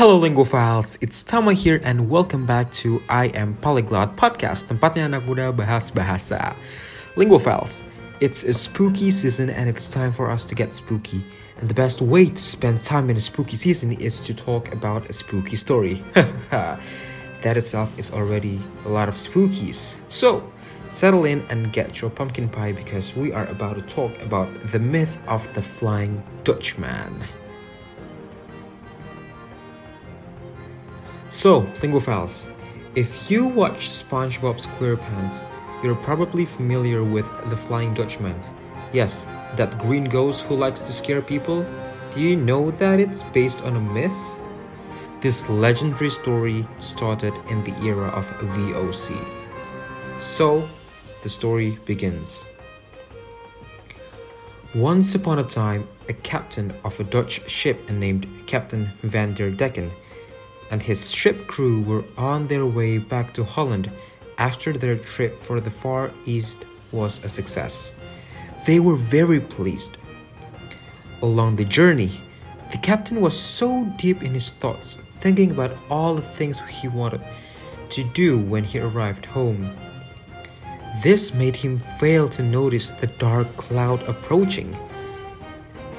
Hello Linguaphiles, it's Tama here and welcome back to I Am Polyglot Podcast, tempatnya anak muda bahas bahasa. Linguaphiles, it's a spooky season and it's time for us to get spooky. And the best way to spend time in a spooky season is to talk about a spooky story. that itself is already a lot of spookies. So, settle in and get your pumpkin pie because we are about to talk about the myth of the Flying Dutchman. So, Linguaphiles, if you watch SpongeBob SquarePants, you're probably familiar with the Flying Dutchman. Yes, that green ghost who likes to scare people. Do you know that it's based on a myth? This legendary story started in the era of VOC. So, the story begins. Once upon a time, a captain of a Dutch ship named Captain Van der Decken and his ship crew were on their way back to Holland after their trip for the Far East was a success. They were very pleased. Along the journey, the captain was so deep in his thoughts, thinking about all the things he wanted to do when he arrived home. This made him fail to notice the dark cloud approaching.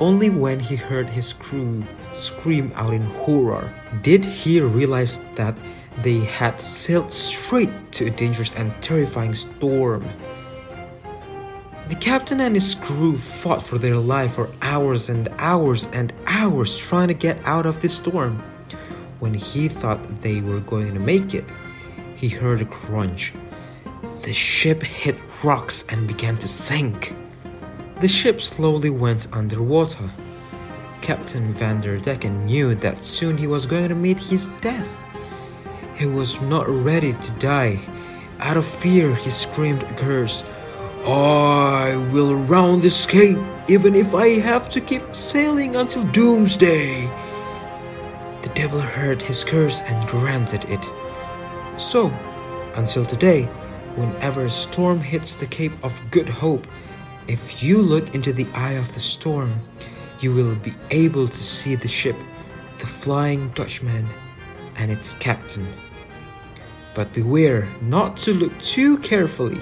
Only when he heard his crew scream out in horror did he realize that they had sailed straight to a dangerous and terrifying storm. The captain and his crew fought for their life for hours and hours and hours trying to get out of the storm. When he thought they were going to make it, he heard a crunch. The ship hit rocks and began to sink. The ship slowly went underwater. Captain Van der Decken knew that soon he was going to meet his death. He was not ready to die. Out of fear, he screamed a curse. I will round this cape even if I have to keep sailing until doomsday. The devil heard his curse and granted it. So, until today, whenever a storm hits the Cape of Good Hope, if you look into the eye of the storm, you will be able to see the ship, the Flying Dutchman, and its captain. But beware not to look too carefully,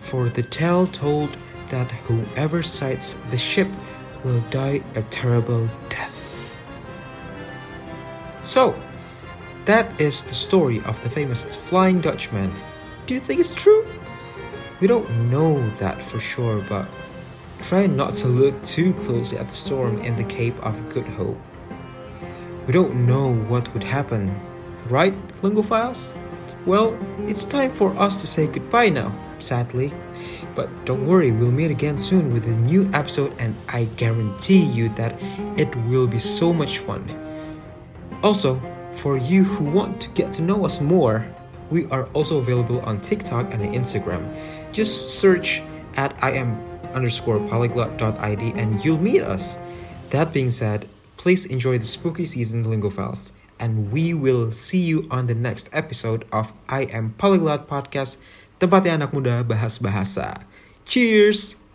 for the tale told that whoever sights the ship will die a terrible death. So, that is the story of the famous Flying Dutchman. Do you think it's true? We don't know that for sure, but Try not to look too closely at the storm in the Cape of Good Hope. We don't know what would happen, right, Linguaphiles? Well, it's time for us to say goodbye now, sadly. But don't worry, we'll meet again soon with a new episode, and I guarantee you that it will be so much fun. Also, for you who want to get to know us more, we are also available on TikTok and Instagram. Just search at I am underscore polyglot.id and you'll meet us. That being said, please enjoy the spooky season Linguaphiles, and we will see you on the next episode of I Am Polyglot Podcast, tempatnya anak muda bahas bahasa. Cheers!